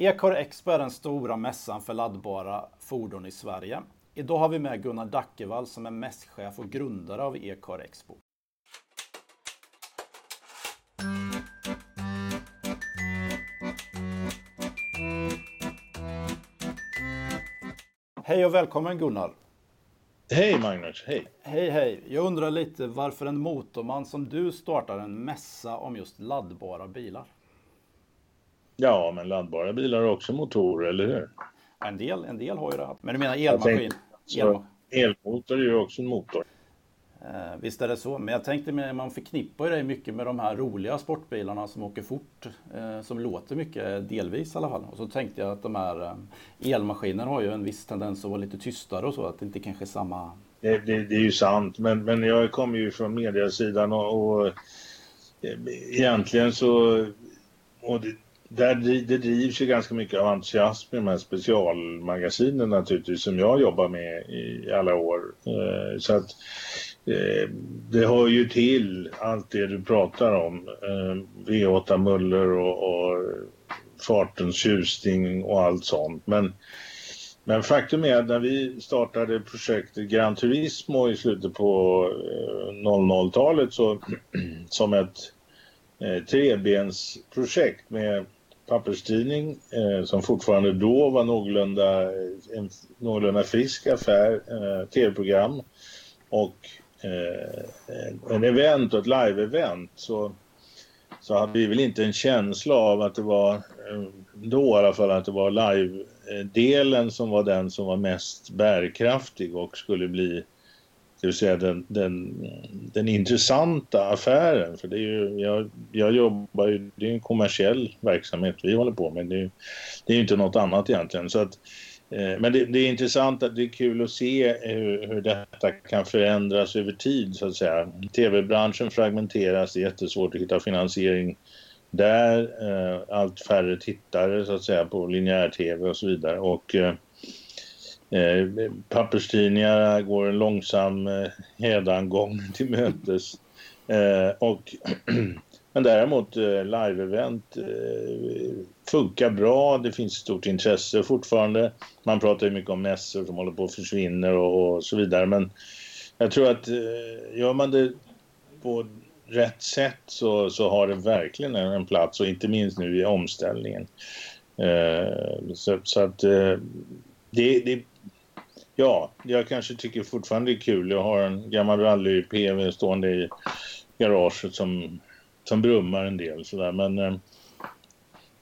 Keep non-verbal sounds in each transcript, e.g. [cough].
Ecar Expo är den stora mässan för laddbara fordon i Sverige. Idag har vi med Gunnar Dackevall som är mässchef och grundare av Ecar Expo. Hej och välkommen Gunnar! Hej Magnus, hej! Hej hej! Jag undrar lite varför en motorman som du startar en mässa om just laddbara bilar? Ja, men laddbara bilar har också motorer, eller hur? En del, en del har ju det. Men du menar elmaskin? Så elmotor är ju också en motor. Eh, visst är det så, men jag tänkte man förknippar ju det mycket med de här roliga sportbilarna som åker fort, eh, som låter mycket, delvis i alla fall. Och så tänkte jag att de här eh, elmaskinerna har ju en viss tendens att vara lite tystare och så, att det inte kanske är samma... Det, det, det är ju sant, men, men jag kommer ju från mediasidan och, och eh, egentligen så... Och det, där, det drivs ju ganska mycket av entusiasm i de här specialmagasinen naturligtvis som jag jobbar med i alla år. Eh, så att eh, det hör ju till allt det du pratar om. Eh, V8 muller och, och fartens tjusning och allt sånt. Men, men faktum är att när vi startade projektet Gran Turismo i slutet på 00-talet så [clears throat] som ett trebensprojekt med papperstidning eh, som fortfarande då var någorlunda, eh, en någorlunda frisk affär, eh, tv-program och eh, eh, en event och ett live-event. Så, så hade vi väl inte en känsla av att det var, eh, då i alla fall, att det var live-delen som var den som var mest bärkraftig och skulle bli det vill säga, den, den, den intressanta affären. För det är ju, jag, jag jobbar ju, det är en kommersiell verksamhet vi håller på med. Det är, det är inte något annat egentligen. Så att, eh, men det, det, är intressant, att det är kul att se hur, hur detta kan förändras över tid så att säga. TV-branschen fragmenteras, det är jättesvårt att hitta finansiering där. Eh, allt färre tittare så att säga på linjär-tv och så vidare. Och eh, Eh, papperstidningar går en långsam eh, hädangång [laughs] till mötes. Eh, och, [clears throat] men däremot eh, live-event eh, funkar bra. Det finns stort intresse fortfarande. Man pratar ju mycket om mässor som håller på att försvinna och, och så vidare. Men jag tror att eh, gör man det på rätt sätt så, så har det verkligen en plats och inte minst nu i omställningen. Eh, så, så, att eh, det, det, Ja, jag kanske tycker fortfarande det är kul. Jag har en gammal rally-PV stående i garaget som, som brummar en del sådär. Men eh,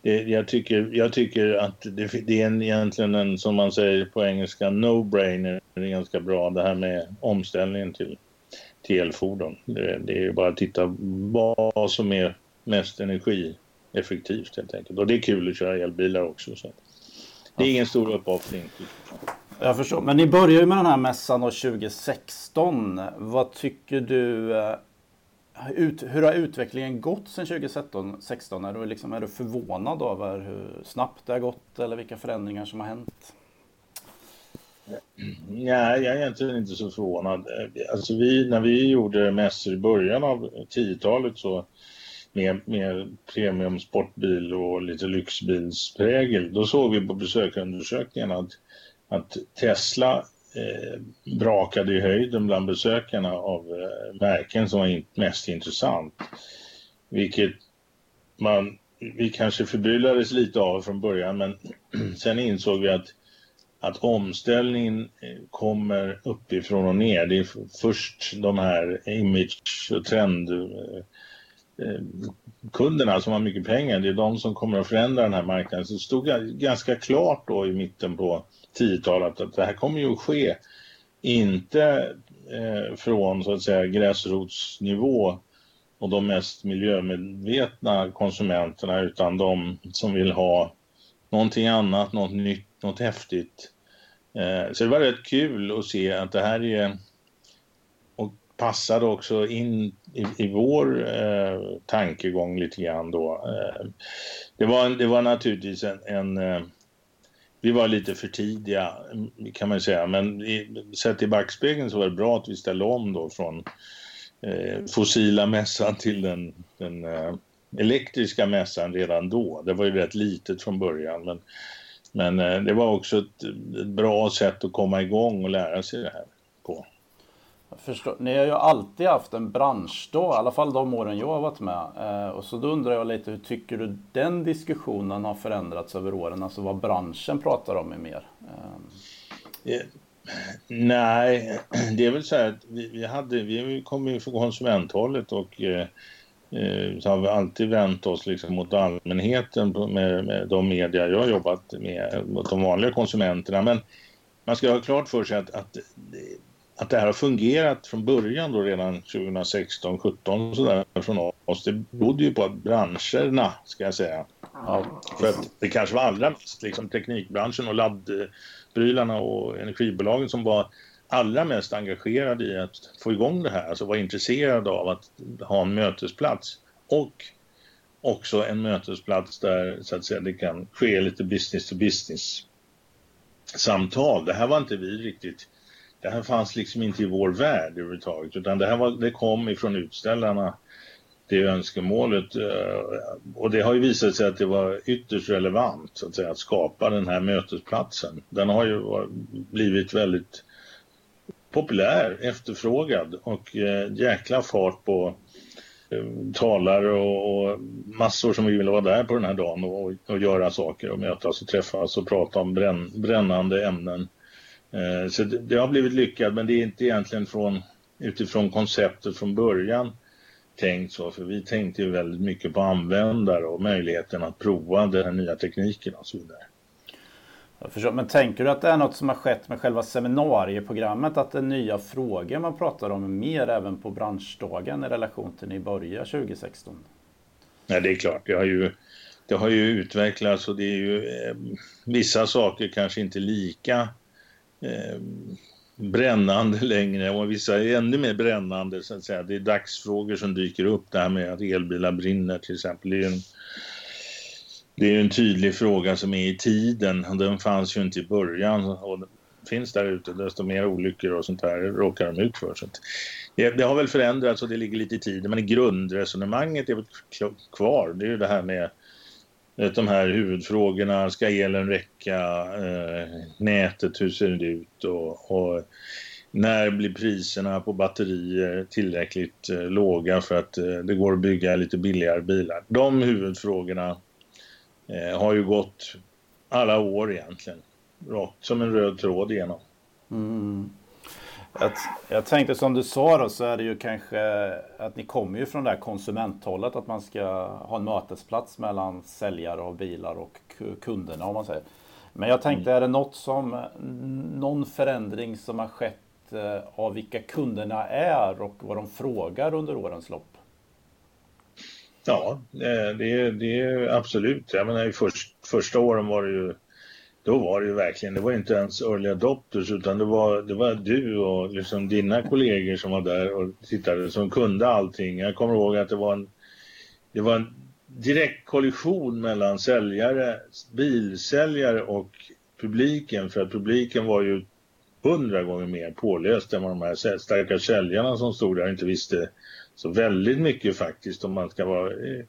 det, jag, tycker, jag tycker att det, det är en, egentligen en, som man säger på engelska, no-brainer. Det är ganska bra det här med omställningen till, till elfordon. Det, det är ju bara att titta vad som är mest energieffektivt helt enkelt. Och det är kul att köra elbilar också. Så. Det är ingen stor uppoffring. Jag förstår. Men ni började ju med den här mässan 2016. Vad tycker du? Eh, ut, hur har utvecklingen gått sedan 2016? Är du, liksom, är du förvånad över hur snabbt det har gått eller vilka förändringar som har hänt? Nej, jag är egentligen inte så förvånad. Alltså vi, när vi gjorde mässor i början av 10-talet så med, med premium sportbil och lite lyxbilsprägel, då såg vi på besökarundersökningarna att att Tesla eh, brakade i höjden bland besökarna av eh, märken som var mest intressant. Vilket man, vi kanske förbryllades lite av från början men [clears throat] sen insåg vi att, att omställningen eh, kommer uppifrån och ner. Det är först de här image och trend eh, eh, kunderna som har mycket pengar, det är de som kommer att förändra den här marknaden. Så det stod ganska klart då i mitten på tiotal att det här kommer ju att ske inte eh, från så att säga gräsrotsnivå och de mest miljömedvetna konsumenterna utan de som vill ha någonting annat, något nytt, något häftigt. Eh, så det var rätt kul att se att det här är och passade också in i, i vår eh, tankegång lite grann då. Eh, det, var, det var naturligtvis en, en eh, vi var lite för tidiga kan man säga. Men i, sett i backspegeln så var det bra att vi ställde om då från eh, fossila mässan till den, den eh, elektriska mässan redan då. Det var ju rätt litet från början men, men eh, det var också ett, ett bra sätt att komma igång och lära sig det här på. Förstår. Ni har ju alltid haft en branschdag, i alla fall de åren jag har varit med. Eh, och så då undrar jag lite, hur tycker du den diskussionen har förändrats över åren? Alltså vad branschen pratar om är mer? Eh. eh nej, [clears throat] det är väl så här att vi, vi, hade, vi kom ju från konsumenthållet och eh, eh, så har vi alltid vänt oss liksom mot allmänheten med, med de media jag har jobbat med, mot de vanliga konsumenterna. Men man ska ha klart för sig att, att, att det här har fungerat från början då redan 2016, 17 sådär från oss. Det berodde ju på att branscherna, ska jag säga. Ja. För att det kanske var allra mest liksom teknikbranschen och laddprylarna och energibolagen som var allra mest engagerade i att få igång det här, alltså var intresserade av att ha en mötesplats och också en mötesplats där så att säga det kan ske lite business to business samtal. Det här var inte vi riktigt, det här fanns liksom inte i vår värld överhuvudtaget utan det här var, det kom ifrån utställarna det önskemålet eh, och det har ju visat sig att det var ytterst relevant så att säga att skapa den här mötesplatsen. Den har ju blivit väldigt populär, efterfrågad och eh, jäkla fart på eh, talare och, och, massor som vill vara där på den här dagen och, och göra saker och mötas och träffas och prata om bränn, brännande ämnen. Eh, så det, har blivit lyckat men det är inte egentligen från, utifrån konceptet från början tänkt så för vi tänkte ju väldigt mycket på användare och möjligheten att prova den här nya tekniken och så vidare. Men tänker du att det är något som har skett med själva seminarieprogrammet? Att det är nya frågor man pratar om mer även på branschdagen i relation till när ni började 2016? Nej, det är klart. Det har ju, det har ju utvecklats och det är ju eh, vissa saker kanske inte lika eh, brännande längre och vissa är ännu mer brännande så att säga. Det är dagsfrågor som dyker upp. Det här med att elbilar brinner till exempel. Det är en det är en tydlig fråga som är i tiden. och Den fanns ju inte i början och finns där ute desto mer olyckor och sånt här råkar de ut för. Så det, det, har väl förändrats och det ligger lite i tiden men grundresonemanget är väl kvar. Det är ju det här med Eh, de här huvudfrågorna. Ska elen räcka? Eh, nätet, hur ser det ut? Och, och, när blir priserna på batterier tillräckligt eh, låga för att eh, det går att bygga lite billigare bilar? De huvudfrågorna eh, har ju gått alla år egentligen. Rakt som en röd tråd igenom. Mm. Jag, jag, tänkte som du sa då så är det ju kanske att ni kommer ju från det här konsumenthållet att man ska ha en mötesplats mellan säljare av bilar och kunderna om man säger. Men jag tänkte mm. är det något som någon förändring som har skett eh, av vilka kunderna är och vad de frågar under årens lopp? Ja, eh, det, är absolut. Jag menar, i först, första åren var det ju då var det ju verkligen, det var inte ens early adopters utan det var, det var du och liksom dina kollegor som var där och tittade som kunde allting. Jag kommer ihåg att det var en, det var en direkt kollision mellan säljare, bilsäljare och publiken för att publiken var ju hundra gånger mer påläst än vad de här starka säljarna som stod där inte visste så väldigt mycket faktiskt om man ska vara eh,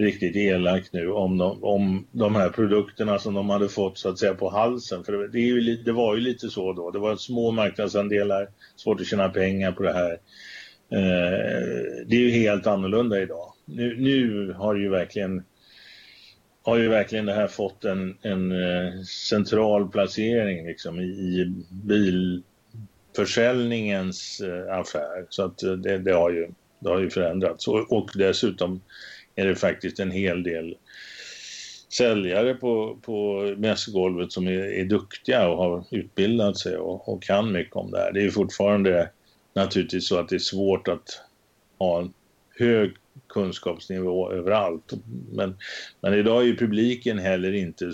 riktigt elak nu om de, om de här produkterna som de hade fått så att säga på halsen. För det, ju, det var ju lite så då. Det var små marknadsandelar, svårt att tjäna pengar på det här. Eh, det är ju helt annorlunda idag. Nu, nu har ju verkligen har ju verkligen det här fått en, en eh, central placering liksom i, i bilförsäljningens eh, affär. Så att eh, det, det, har ju det har ju förändrats och, och dessutom är det faktiskt en hel del säljare på, på mässgolvet som är, är duktiga och har utbildat sig och, och, kan mycket om det här. Det är fortfarande naturligtvis så att det är svårt att ha en hög kunskapsnivå överallt. Men, men idag är ju publiken heller inte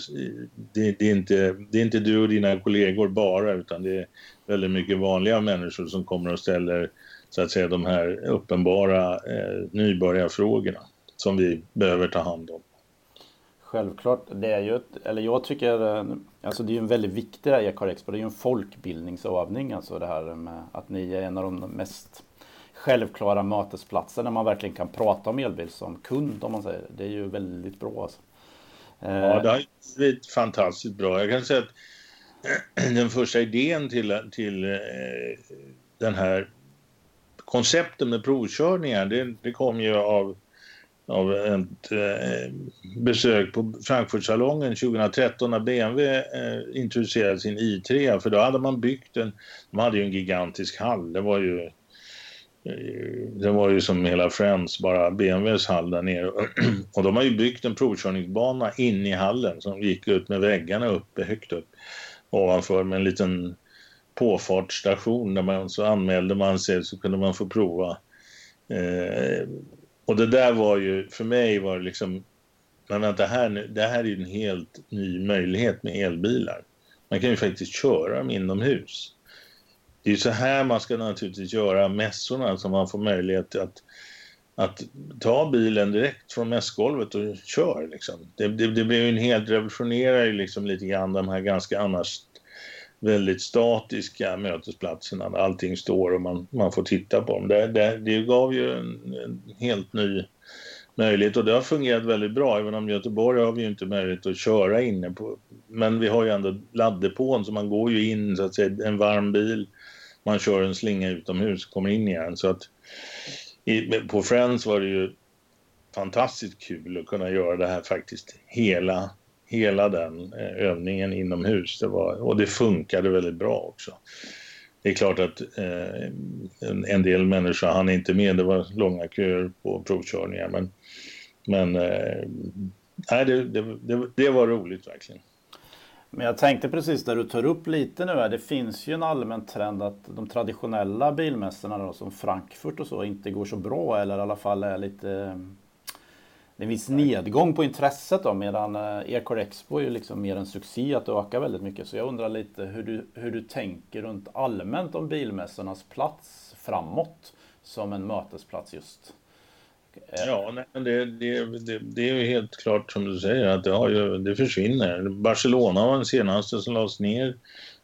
det, det, är inte... det är inte du och dina kollegor bara utan det är väldigt mycket vanliga människor som kommer och ställer så att säga de här uppenbara eh, nybörjarfrågorna som vi behöver ta hand om. Självklart, det är ju ett, eller jag tycker, eh, alltså det är ju en väldigt viktig Ecar Expo, det är ju en folkbildningsövning alltså det här med att ni är en av de mest självklara mötesplatser där man verkligen kan prata om elbil som kund om man säger. Det är ju väldigt bra. Alltså. Ja, det har blivit fantastiskt bra. Jag kan säga att [clears throat] den första idén till, till eh, den här koncepten med provkörningar, det, det kom ju av, av ett eh, besök på Frankfurtsalongen 2013 när BMW eh, introducerade sin i3. För då hade man byggt en, de hade ju en gigantisk hall, det var ju eh, det var ju som hela Friends, bara BMWs hall där nere. [clears throat] Och de har ju byggt en provkörningsbana in i hallen som gick ut med väggarna uppe, högt upp ovanför med en liten påfartsstation där man så anmälde man sig så kunde man få prova. Eh, och det där var ju, för mig var det liksom, men vänta här nu, det här är ju en helt ny möjlighet med elbilar. Man kan ju faktiskt köra dem inomhus. Det är ju så här man ska naturligtvis göra mässorna så man får möjlighet att, att ta bilen direkt från mässgolvet och kör liksom. Det, det, det blir ju en helt revolutionerar ju liksom lite grann de här ganska annars väldigt statiska mötesplatserna där allting står och man, man får titta på dem. Det, det, det gav ju en, en, helt ny möjlighet och det har fungerat väldigt bra. Även om Göteborg har vi ju inte möjlighet att köra inne på. Men vi har ju ändå laddepån så man går ju in så att säga en varm bil. Man kör en slinga utomhus och kommer in igen. Så att i, på Friends var det ju fantastiskt kul att kunna göra det här faktiskt hela hela den eh, övningen inomhus. Det var, och det funkade väldigt bra också. Det är klart att eh, en, en, del människor hann inte med, det var långa köer på provkörningar. Men, men eh, nej, det, det, det, det, var roligt verkligen. Men jag tänkte precis där du tar upp lite nu här, det finns ju en allmän trend att de traditionella bilmässorna då, som Frankfurt och så inte går så bra eller i alla fall är lite det är en viss nedgång på intresset då medan eh, Ecore Expo är ju liksom mer en succé att det ökar väldigt mycket. Så jag undrar lite hur du, hur du tänker runt allmänt om bilmässornas plats framåt som en mötesplats just. Eh. Ja, nej, det, det, det, det, är ju helt klart som du säger att det, har ju, det försvinner. Barcelona var den senaste som lades ner.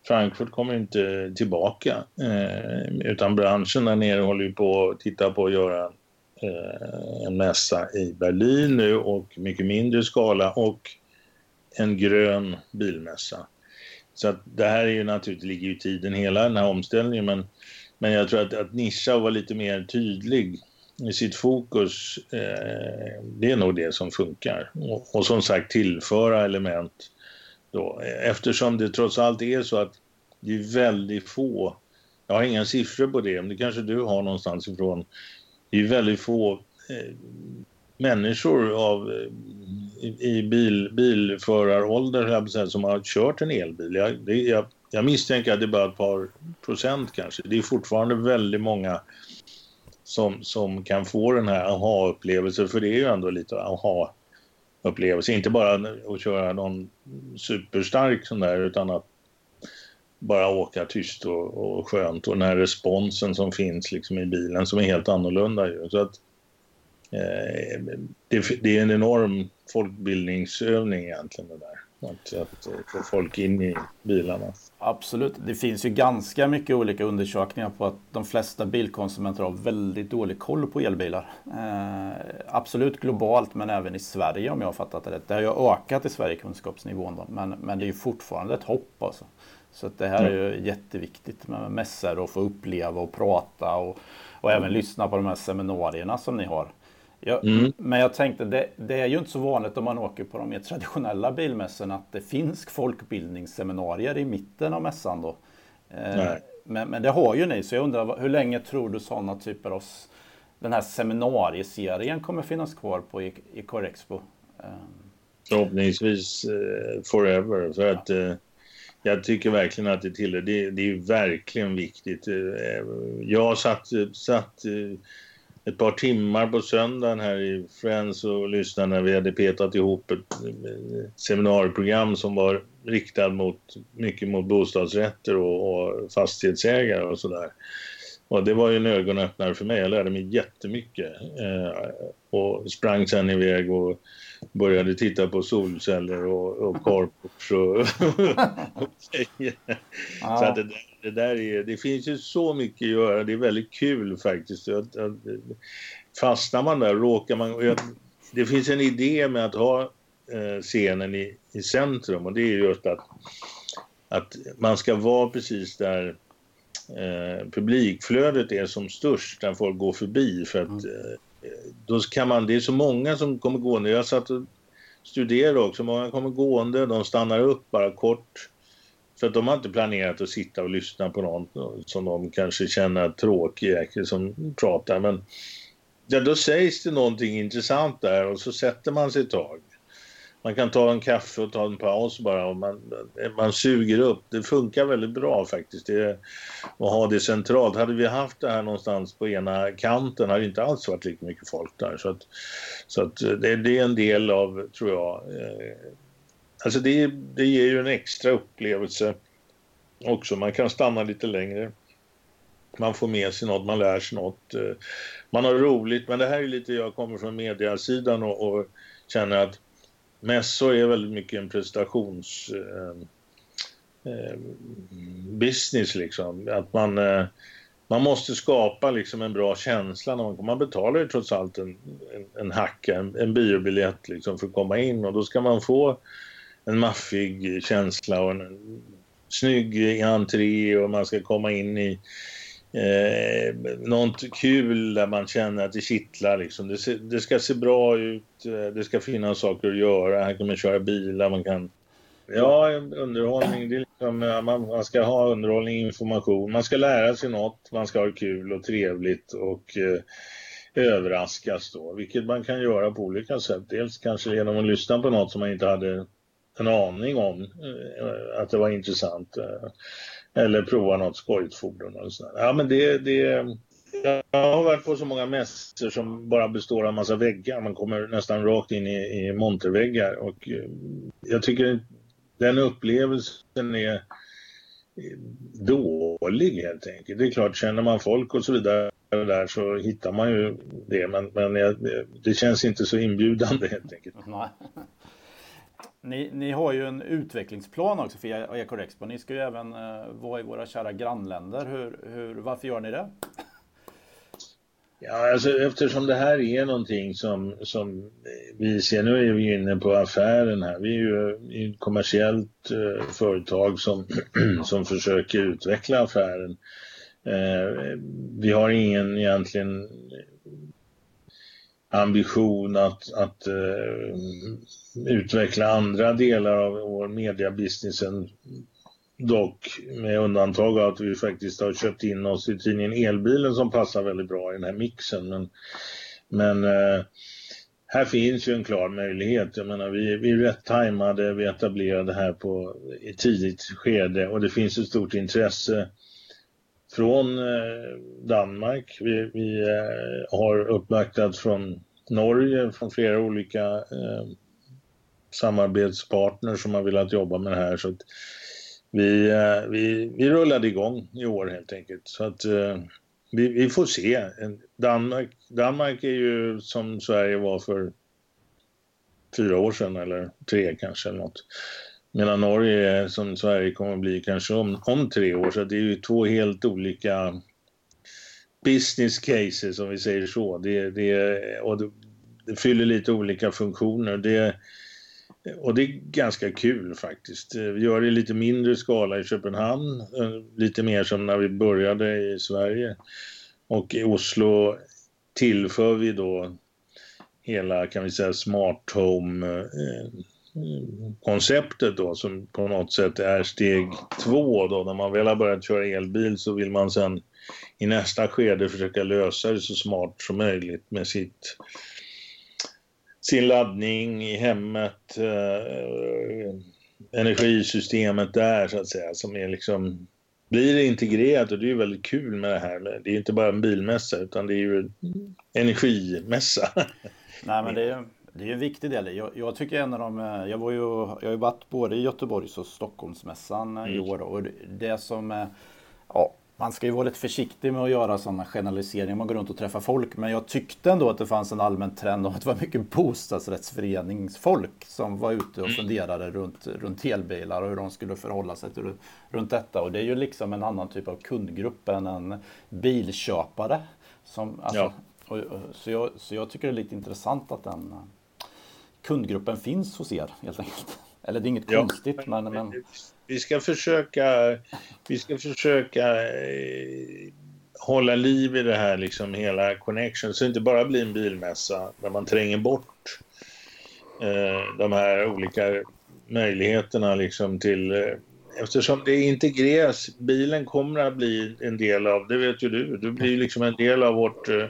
Frankfurt kommer inte tillbaka eh, utan branschen där nere håller ju på att titta på att göra Eh, en mässa i Berlin nu och mycket mindre skala och en grön bilmässa. Så att det här är ju naturligtvis, ligger ju i tiden hela den här omställningen men, men jag tror att, att nischa och vara lite mer tydlig i sitt fokus, eh, det är nog det som funkar. Och, och, som sagt tillföra element då, eftersom det trots allt är så att det är väldigt få, jag har inga siffror på det, men det kanske du har någonstans ifrån, det är väldigt få eh, människor av, eh, i, i bil, bilförarålder som har kört en elbil. Jag, det, jag, jag misstänker att det är bara ett par procent kanske. Det är fortfarande väldigt många som, som kan få den här aha-upplevelsen, för det är ju ändå lite aha-upplevelse. Inte bara att köra någon superstark sån där, utan att bara åka tyst och, och skönt och den här responsen som finns liksom i bilen som är helt annorlunda ju. Så att, eh, det, det, är en enorm folkbildningsövning egentligen det där. Att, att eh, få folk in i bilarna. Absolut. Det finns ju ganska mycket olika undersökningar på att de flesta bilkonsumenter har väldigt dålig koll på elbilar. Eh, absolut globalt men även i Sverige om jag har fattat det rätt. Det har ju ökat i Sverige kunskapsnivån då, men, men det är ju fortfarande ett hopp alltså. Så det här är ju jätteviktigt med mässor och få uppleva och prata och, och även lyssna på de här seminarierna som ni har. Jag, mm. Men jag tänkte, det, det, är ju inte så vanligt om man åker på de mer traditionella bilmässorna att det finns folkbildningsseminarier i mitten av mässan då. Eh, men, men, det har ju ni, så jag undrar hur länge tror du sådana typer av den här seminarieserien kommer finnas kvar på i, i Corexpo? Eh. Förhoppningsvis eh, forever. För att eh, jag tycker verkligen att det tillhör, det, det är verkligen viktigt. Eh, jag satt, satt eh, ett par timmar på söndagen här i Friends och lyssnade när vi hade petat ihop ett eh, seminarieprogram som var riktat mot, mycket mot bostadsrätter och, och fastighetsägare och sådär. Och det var ju en ögonöppnare för mig. Jag lärde mig jättemycket. Eh, och sprang sen iväg och började titta på solceller och, och [laughs] carports och, och [laughs] ja. Så att det, det där är, det finns ju så mycket att göra. Det är väldigt kul faktiskt. Att, att, fastnar man där råkar man... Det finns en idé med att ha eh, scenen i, i centrum och det är just att, att man ska vara precis där eh, publikflödet är som störst, där folk går förbi. För att mm. eh, då kan man, det är så många som kommer gående. Jag satt och studerade också, många kommer gående, de stannar upp bara kort. För att de har inte planerat att sitta och lyssna på någon som de kanske känner tråkig som pratar. Men ja, då sägs det någonting intressant där och så sätter man sig ett tag man kan ta en kaffe och ta en paus bara och man, man suger upp. Det funkar väldigt bra faktiskt det, att ha det centralt. Hade vi haft det här någonstans på ena kanten hade det inte alls varit lika mycket folk där. Så, att, så att det, det, är en del av, tror jag, eh, alltså det, det ger ju en extra upplevelse också. Man kan stanna lite längre. Man får med sig något, man lär sig något. Eh, man har roligt, men det här är lite, jag kommer från mediasidan och, och känner att mässor är väldigt mycket en prestations eh, eh, business liksom. Att man, eh, man måste skapa liksom en bra känsla när man, man betalar ju trots allt en, en, en hacka, en, en biobiljett liksom för att komma in och då ska man få en maffig känsla och en, en snygg entré och man ska komma in i eh, något kul där man känner att det kittlar liksom. Det, se, det, ska se bra ut, eh, det ska finnas saker att göra, här kan man köra bilar, man kan... Ja, underhållning, det är liksom, man, man ska ha underhållning, information, man ska lära sig något, man ska ha kul och trevligt och eh, överraskas då, vilket man kan göra på olika sätt. Dels kanske genom att lyssna på något som man inte hade en aning om eh, att det var intressant. Eh, eller prova något skojigt fordon. Och sådär. Ja, men det, det, jag har varit på så många mässor som bara består av massa väggar. Man kommer nästan rakt in i, i monterväggar. Och eh, jag tycker den upplevelsen är eh, dålig helt enkelt. Det är klart, känner man folk och så vidare där så hittar man ju det. Men, men eh, det känns inte så inbjudande helt enkelt. Ni, ni har ju en utvecklingsplan också för e- Ecorexpo. Ni ska ju även uh, vara i våra kära grannländer. Hur, hur, varför gör ni det? Ja, alltså eftersom det här är någonting som, som vi ser, nu är vi inne på affären här. Vi är ju ett kommersiellt uh, företag som, [clears throat] som försöker utveckla affären. Uh, vi har ingen egentligen ambition att, att uh, utveckla andra delar av vår mediabusiness Dock med undantag av att vi faktiskt har köpt in oss i tidningen Elbilen som passar väldigt bra i den här mixen. Men, men uh, här finns ju en klar möjlighet. Jag menar, vi, vi är rätt tajmade, vi etablerade här på i tidigt skede och det finns ett stort intresse från eh, Danmark. Vi, vi eh, har uppvaktat från Norge, från flera olika eh, samarbetspartners som har velat jobba med det här. Så vi, eh, vi, vi rullade igång i år helt enkelt. Så att eh, vi, vi får se. Danmark, Danmark är ju som Sverige var för fyra år sedan eller tre kanske eller något. Medan Norge som Sverige kommer att bli kanske om, om tre år. Så det är ju två helt olika business cases om vi säger så. Det, det, och det, det fyller lite olika funktioner. Det, och det är ganska kul faktiskt. Vi gör det i lite mindre skala i Köpenhamn. Eh, lite mer som när vi började i Sverige. Och i Oslo tillför vi då hela kan vi säga smart home eh, konceptet då som på något sätt är steg två då när man väl har börjat köra elbil så vill man sen i nästa skede försöka lösa det så smart som möjligt med sitt sin laddning i hemmet eh, energisystemet där så att säga som är liksom blir integrerat och det är ju väldigt kul med det här. Det är inte bara en bilmässa utan det är ju en energimässa. Nej men det är det är en viktig del. Jag, jag, tycker en av de, eh, jag var ju, jag har ju varit både i Göteborgs och Stockholmsmässan mm. i år och det som, ja, man ska ju vara lite försiktig med att göra sådana generaliseringar. Man går runt och träffar folk. Men jag tyckte ändå att det fanns en allmän trend av att det var mycket bostadsrättsföreningsfolk som var ute och mm. funderade runt, runt elbilar och hur de skulle förhålla sig till, runt detta. Och det är ju liksom en annan typ av kundgrupp än en bilköpare. Som, alltså, ja. och, och, så, jag, så jag tycker det är lite intressant att den kundgruppen finns hos er helt enkelt. Eller det är inget ja, konstigt men, men... Vi ska försöka, vi ska försöka eh, hålla liv i det här liksom hela connection så det inte bara blir en bilmässa där man tränger bort eh, de här olika möjligheterna liksom till eh, eftersom det integreras, bilen kommer att bli en del av, det vet ju du, du blir liksom en del av vårt eh,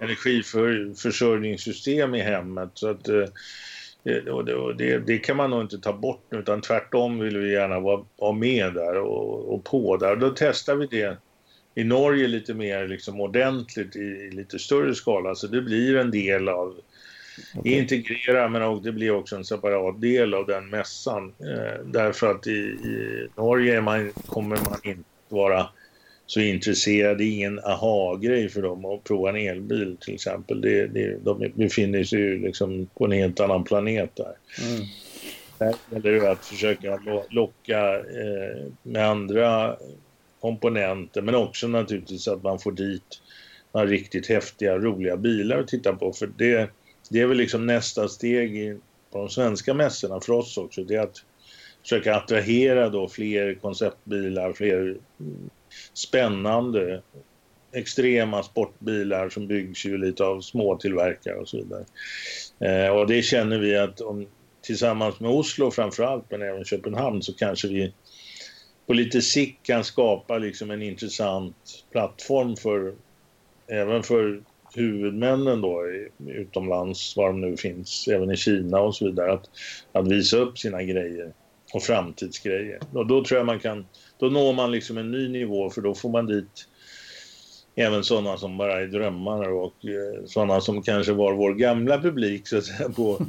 energiförsörjningssystem i hemmet så att eh, och det, det, det, kan man nog inte ta bort nu, utan tvärtom vill vi gärna vara, vara med där och, och på där. Då testar vi det i Norge lite mer liksom ordentligt i, i lite större skala, så det blir en del av okay. integrera men det blir också en separat del av den mässan. Eh, därför att i, i Norge man, kommer man inte vara så intresserad. Det ingen aha-grej för dem att prova en elbil till exempel. Det, det, de befinner sig ju liksom på en helt annan planet där. Mm. Där gäller det att försöka locka eh, med andra komponenter men också naturligtvis att man får dit några riktigt häftiga, roliga bilar att titta på. För det, det är väl liksom nästa steg i, på de svenska mässorna för oss också. Det är att försöka attrahera då fler konceptbilar, fler spännande extrema sportbilar som byggs ju lite av småtillverkare och så vidare. Eh, och det känner vi att om, tillsammans med Oslo framförallt men även Köpenhamn så kanske vi på lite sikt kan skapa liksom en intressant plattform för även för huvudmännen då utomlands, var de nu finns, även i Kina och så vidare, att, att visa upp sina grejer och framtidsgrejer. Och då tror jag man kan då når man liksom en ny nivå för då får man dit även sådana som bara är drömmar och eh, sådana som kanske var vår gamla publik så att säga, på,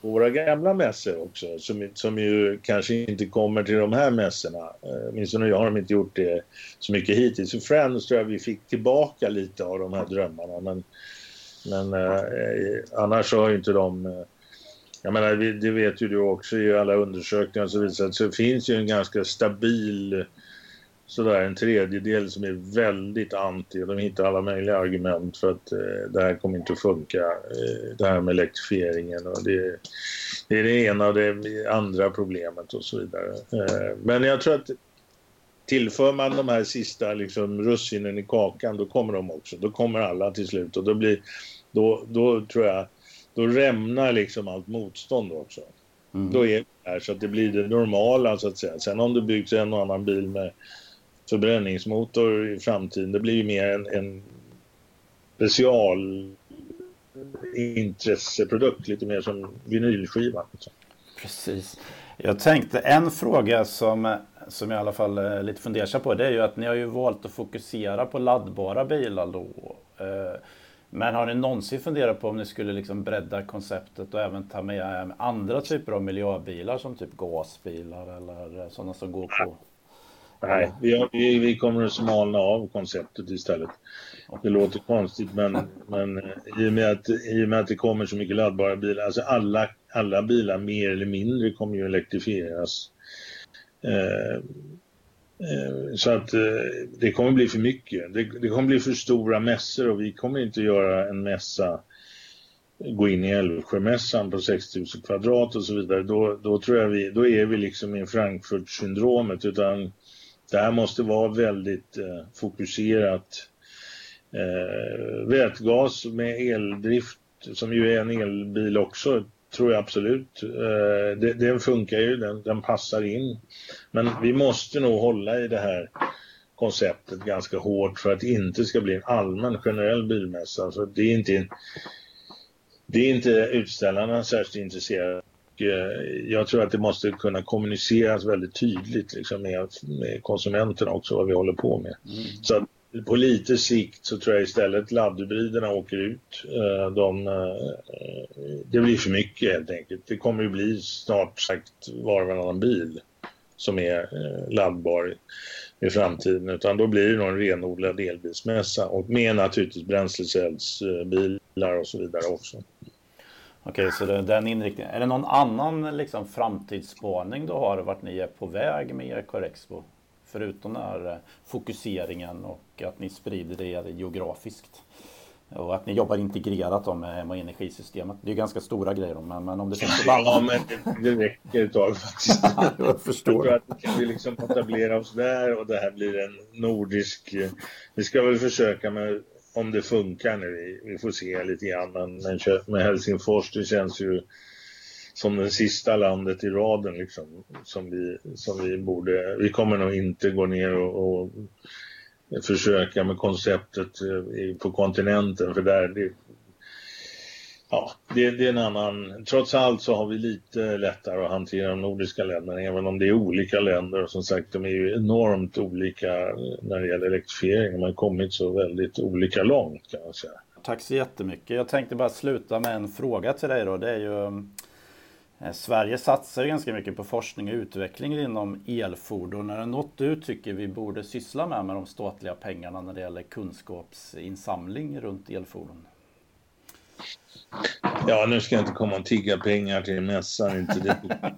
på våra gamla mässor också som, som ju kanske inte kommer till de här mässorna. Eh, åtminstone jag har de inte gjort det så mycket hittills. Så Friends tror jag vi fick tillbaka lite av de här drömmarna men, men eh, annars så har ju inte de eh, jag menar, det vet ju du också i alla undersökningar så visar att det finns ju en ganska stabil sådär en tredjedel som är väldigt anti och de hittar alla möjliga argument för att eh, det här kommer inte att funka, eh, det här med elektrifieringen och det, det, är det ena och det andra problemet och så vidare. Eh, men jag tror att tillför man de här sista liksom, russinen i kakan då kommer de också, då kommer alla till slut och då blir, då, då tror jag då rämnar liksom allt motstånd också. Mm. Då är det här så att det blir det normala så att säga. Sen om det byggs en och annan bil med förbränningsmotor i framtiden, det blir ju mer en, en specialintresseprodukt, lite mer som vinylskiva. Liksom. Precis. Jag tänkte en fråga som, som jag i alla fall är lite fundersam på, det är ju att ni har ju valt att fokusera på laddbara bilar då. Eh, men har ni någonsin funderat på om ni skulle liksom bredda konceptet och även ta med andra typer av miljöbilar som typ gasbilar eller sådana som går på? Nej, vi, vi, vi kommer att smalna av konceptet istället. Det låter konstigt men, men eh, i, och med att, i och med att det kommer så mycket laddbara bilar, alltså alla, alla bilar mer eller mindre kommer ju elektrifieras. Eh, Eh, Eh, så att eh, det kommer bli för mycket. Det, det kommer bli för stora mässor och vi kommer inte göra en mässa gå in i Älvsjömässan på 6000 kvadrat och så vidare. Då, då tror jag vi, då är vi liksom i Frankfurt-syndromet utan det här måste vara väldigt eh, fokuserat. Eh, vätgas med eldrift som ju är en elbil också tror jag absolut. Eh, den funkar ju, den, den, passar in. Men vi måste nog hålla i det här konceptet ganska hårt för att det inte ska bli en allmän generell bilmässa. För det är inte, det är inte utställarna särskilt intresserade. Eh, jag tror att det måste kunna kommuniceras väldigt tydligt liksom med, med konsumenterna också vad vi håller på med. Mm. Så på lite sikt så tror jag istället laddhybriderna åker ut. Eh, de, eh, det blir för mycket helt enkelt. Det kommer ju bli snart sagt var och varannan bil som är eh, laddbar. i framtiden utan då blir det nog en renodlad elbilsmässa och med naturligtvis bränslecellsbilar och så vidare också. Okej, så det är den inriktningen. Är det någon annan liksom, framtidsspaning du har vart ni är på väg med Ecorexpo? Förutom den här fokuseringen och att ni sprider er geografiskt. Och att ni jobbar integrerat då med, med energisystemet. Det är ganska stora grejer då, men, men om det finns Ja, men det, det räcker ett tag faktiskt. [laughs] jag förstår. Jag tror att vi liksom etablera oss där och det här blir en nordisk... Vi ska väl försöka med om det funkar nu. Vi får se lite grann. Men, men med Helsingfors, det känns ju som det sista landet i raden liksom, som vi, som vi borde, vi kommer nog inte gå ner och, och försöka med konceptet eh, på kontinenten för där det, ja, det, det, är en annan, trots allt så har vi lite lättare att hantera de nordiska länderna även om det är olika länder och som sagt de är ju enormt olika eh, när det gäller elektrifiering. De har kommit så väldigt olika långt kan man säga. Tack så jättemycket. Jag tänkte bara sluta med en fråga till dig då. Det är ju mm, Sverige satsar ganska mycket på forskning och utveckling inom elfordon. Är det något du tycker vi borde syssla med med de statliga pengarna när det gäller kunskapsinsamling runt elfordon? Ja, nu ska jag inte komma och tigga pengar till mässan. Inte det. [laughs]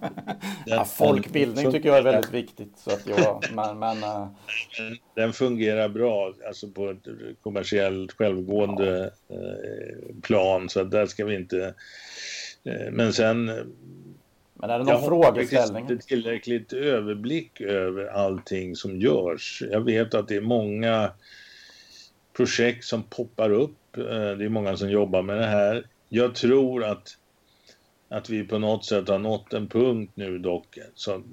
ja, folkbildning tycker jag är väldigt viktigt. Så att jag, men, men, uh... Den fungerar bra, alltså på ett kommersiellt självgående ja. Eh, plan. Så där ska vi inte Eh, men sen... Men är det någon frågeställning? Jag har inte tillräckligt överblick över allting som görs. Jag vet att det är många projekt som poppar upp. Eh, det är många som jobbar med det här. Jag tror att, att vi på något sätt har nått en punkt nu dock så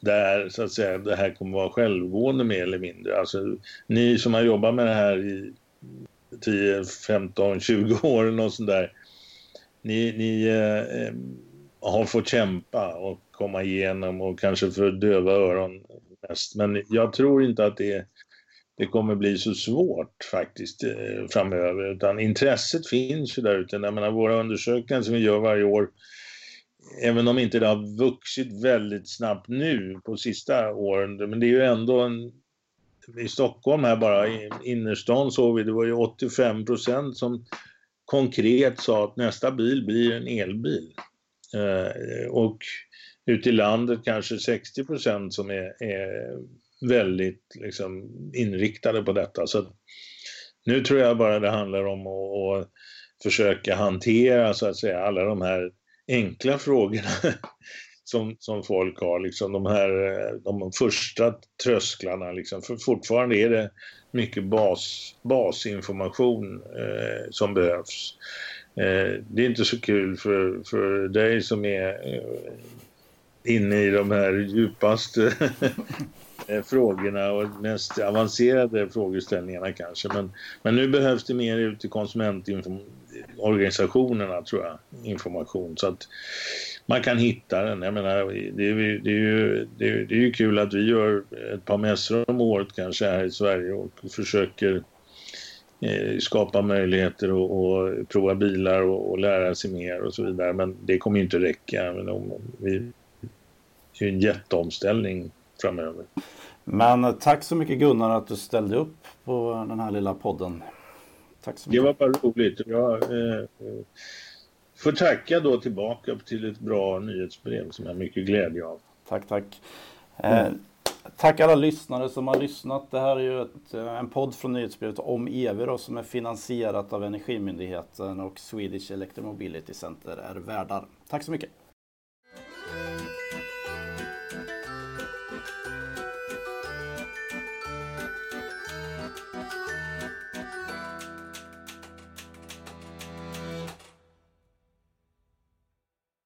där så att säga det här kommer vara självgående mer eller mindre. Alltså ni som har jobbat med det här i 10, 15, 20 år och sånt där ni, ni eh, har fått kämpa och komma igenom och kanske för döva öron mest. Men jag tror inte att det, det kommer bli så svårt faktiskt eh, framöver utan intresset finns ju där ute. Jag menar, våra undersökningar som vi gör varje år även om inte det har vuxit väldigt snabbt nu på sista åren, men det är ju ändå en i Stockholm här bara, i innerstan såg vi, det var ju 85 procent som konkret sa att nästa bil blir en elbil. Eh, och ute i landet kanske 60 procent som är, är, väldigt liksom, inriktade på detta. Så nu tror jag bara det handlar om att, att försöka hantera så att säga alla de här enkla frågorna [laughs] som, som folk har, liksom de här eh, de första trösklarna. Liksom. För fortfarande är det mycket bas, basinformation eh, som behövs. Eh, det är inte så kul för, för dig som är eh, inne i de här djupaste [laughs] eh, frågorna och mest avancerade frågeställningarna kanske. Men, men nu behövs det mer ut till konsumentinformation organisationerna tror jag, information. Så att man kan hitta den. Jag menar, det, är, det, är ju, det, är, det är ju kul att vi gör ett par mässor om året kanske här i Sverige och försöker eh, skapa möjligheter och prova bilar och, och, lära sig mer och så vidare. Men det kommer ju inte räcka. Men om, vi, det är ju en jätteomställning framöver. Men tack så mycket Gunnar att du ställde upp på den här lilla podden. Tack så mycket. Det var bara roligt. Jag, eh, får tacka då tillbaka till ett bra nyhetsbrev som jag har mycket glädje av. Tack, tack. Eh, tack alla lyssnare som har lyssnat. Det här är ju ett, eh, en podd från nyhetsbrevet om EV som är finansierat av Energimyndigheten och Swedish Electromobility Center är värdar. Tack så mycket.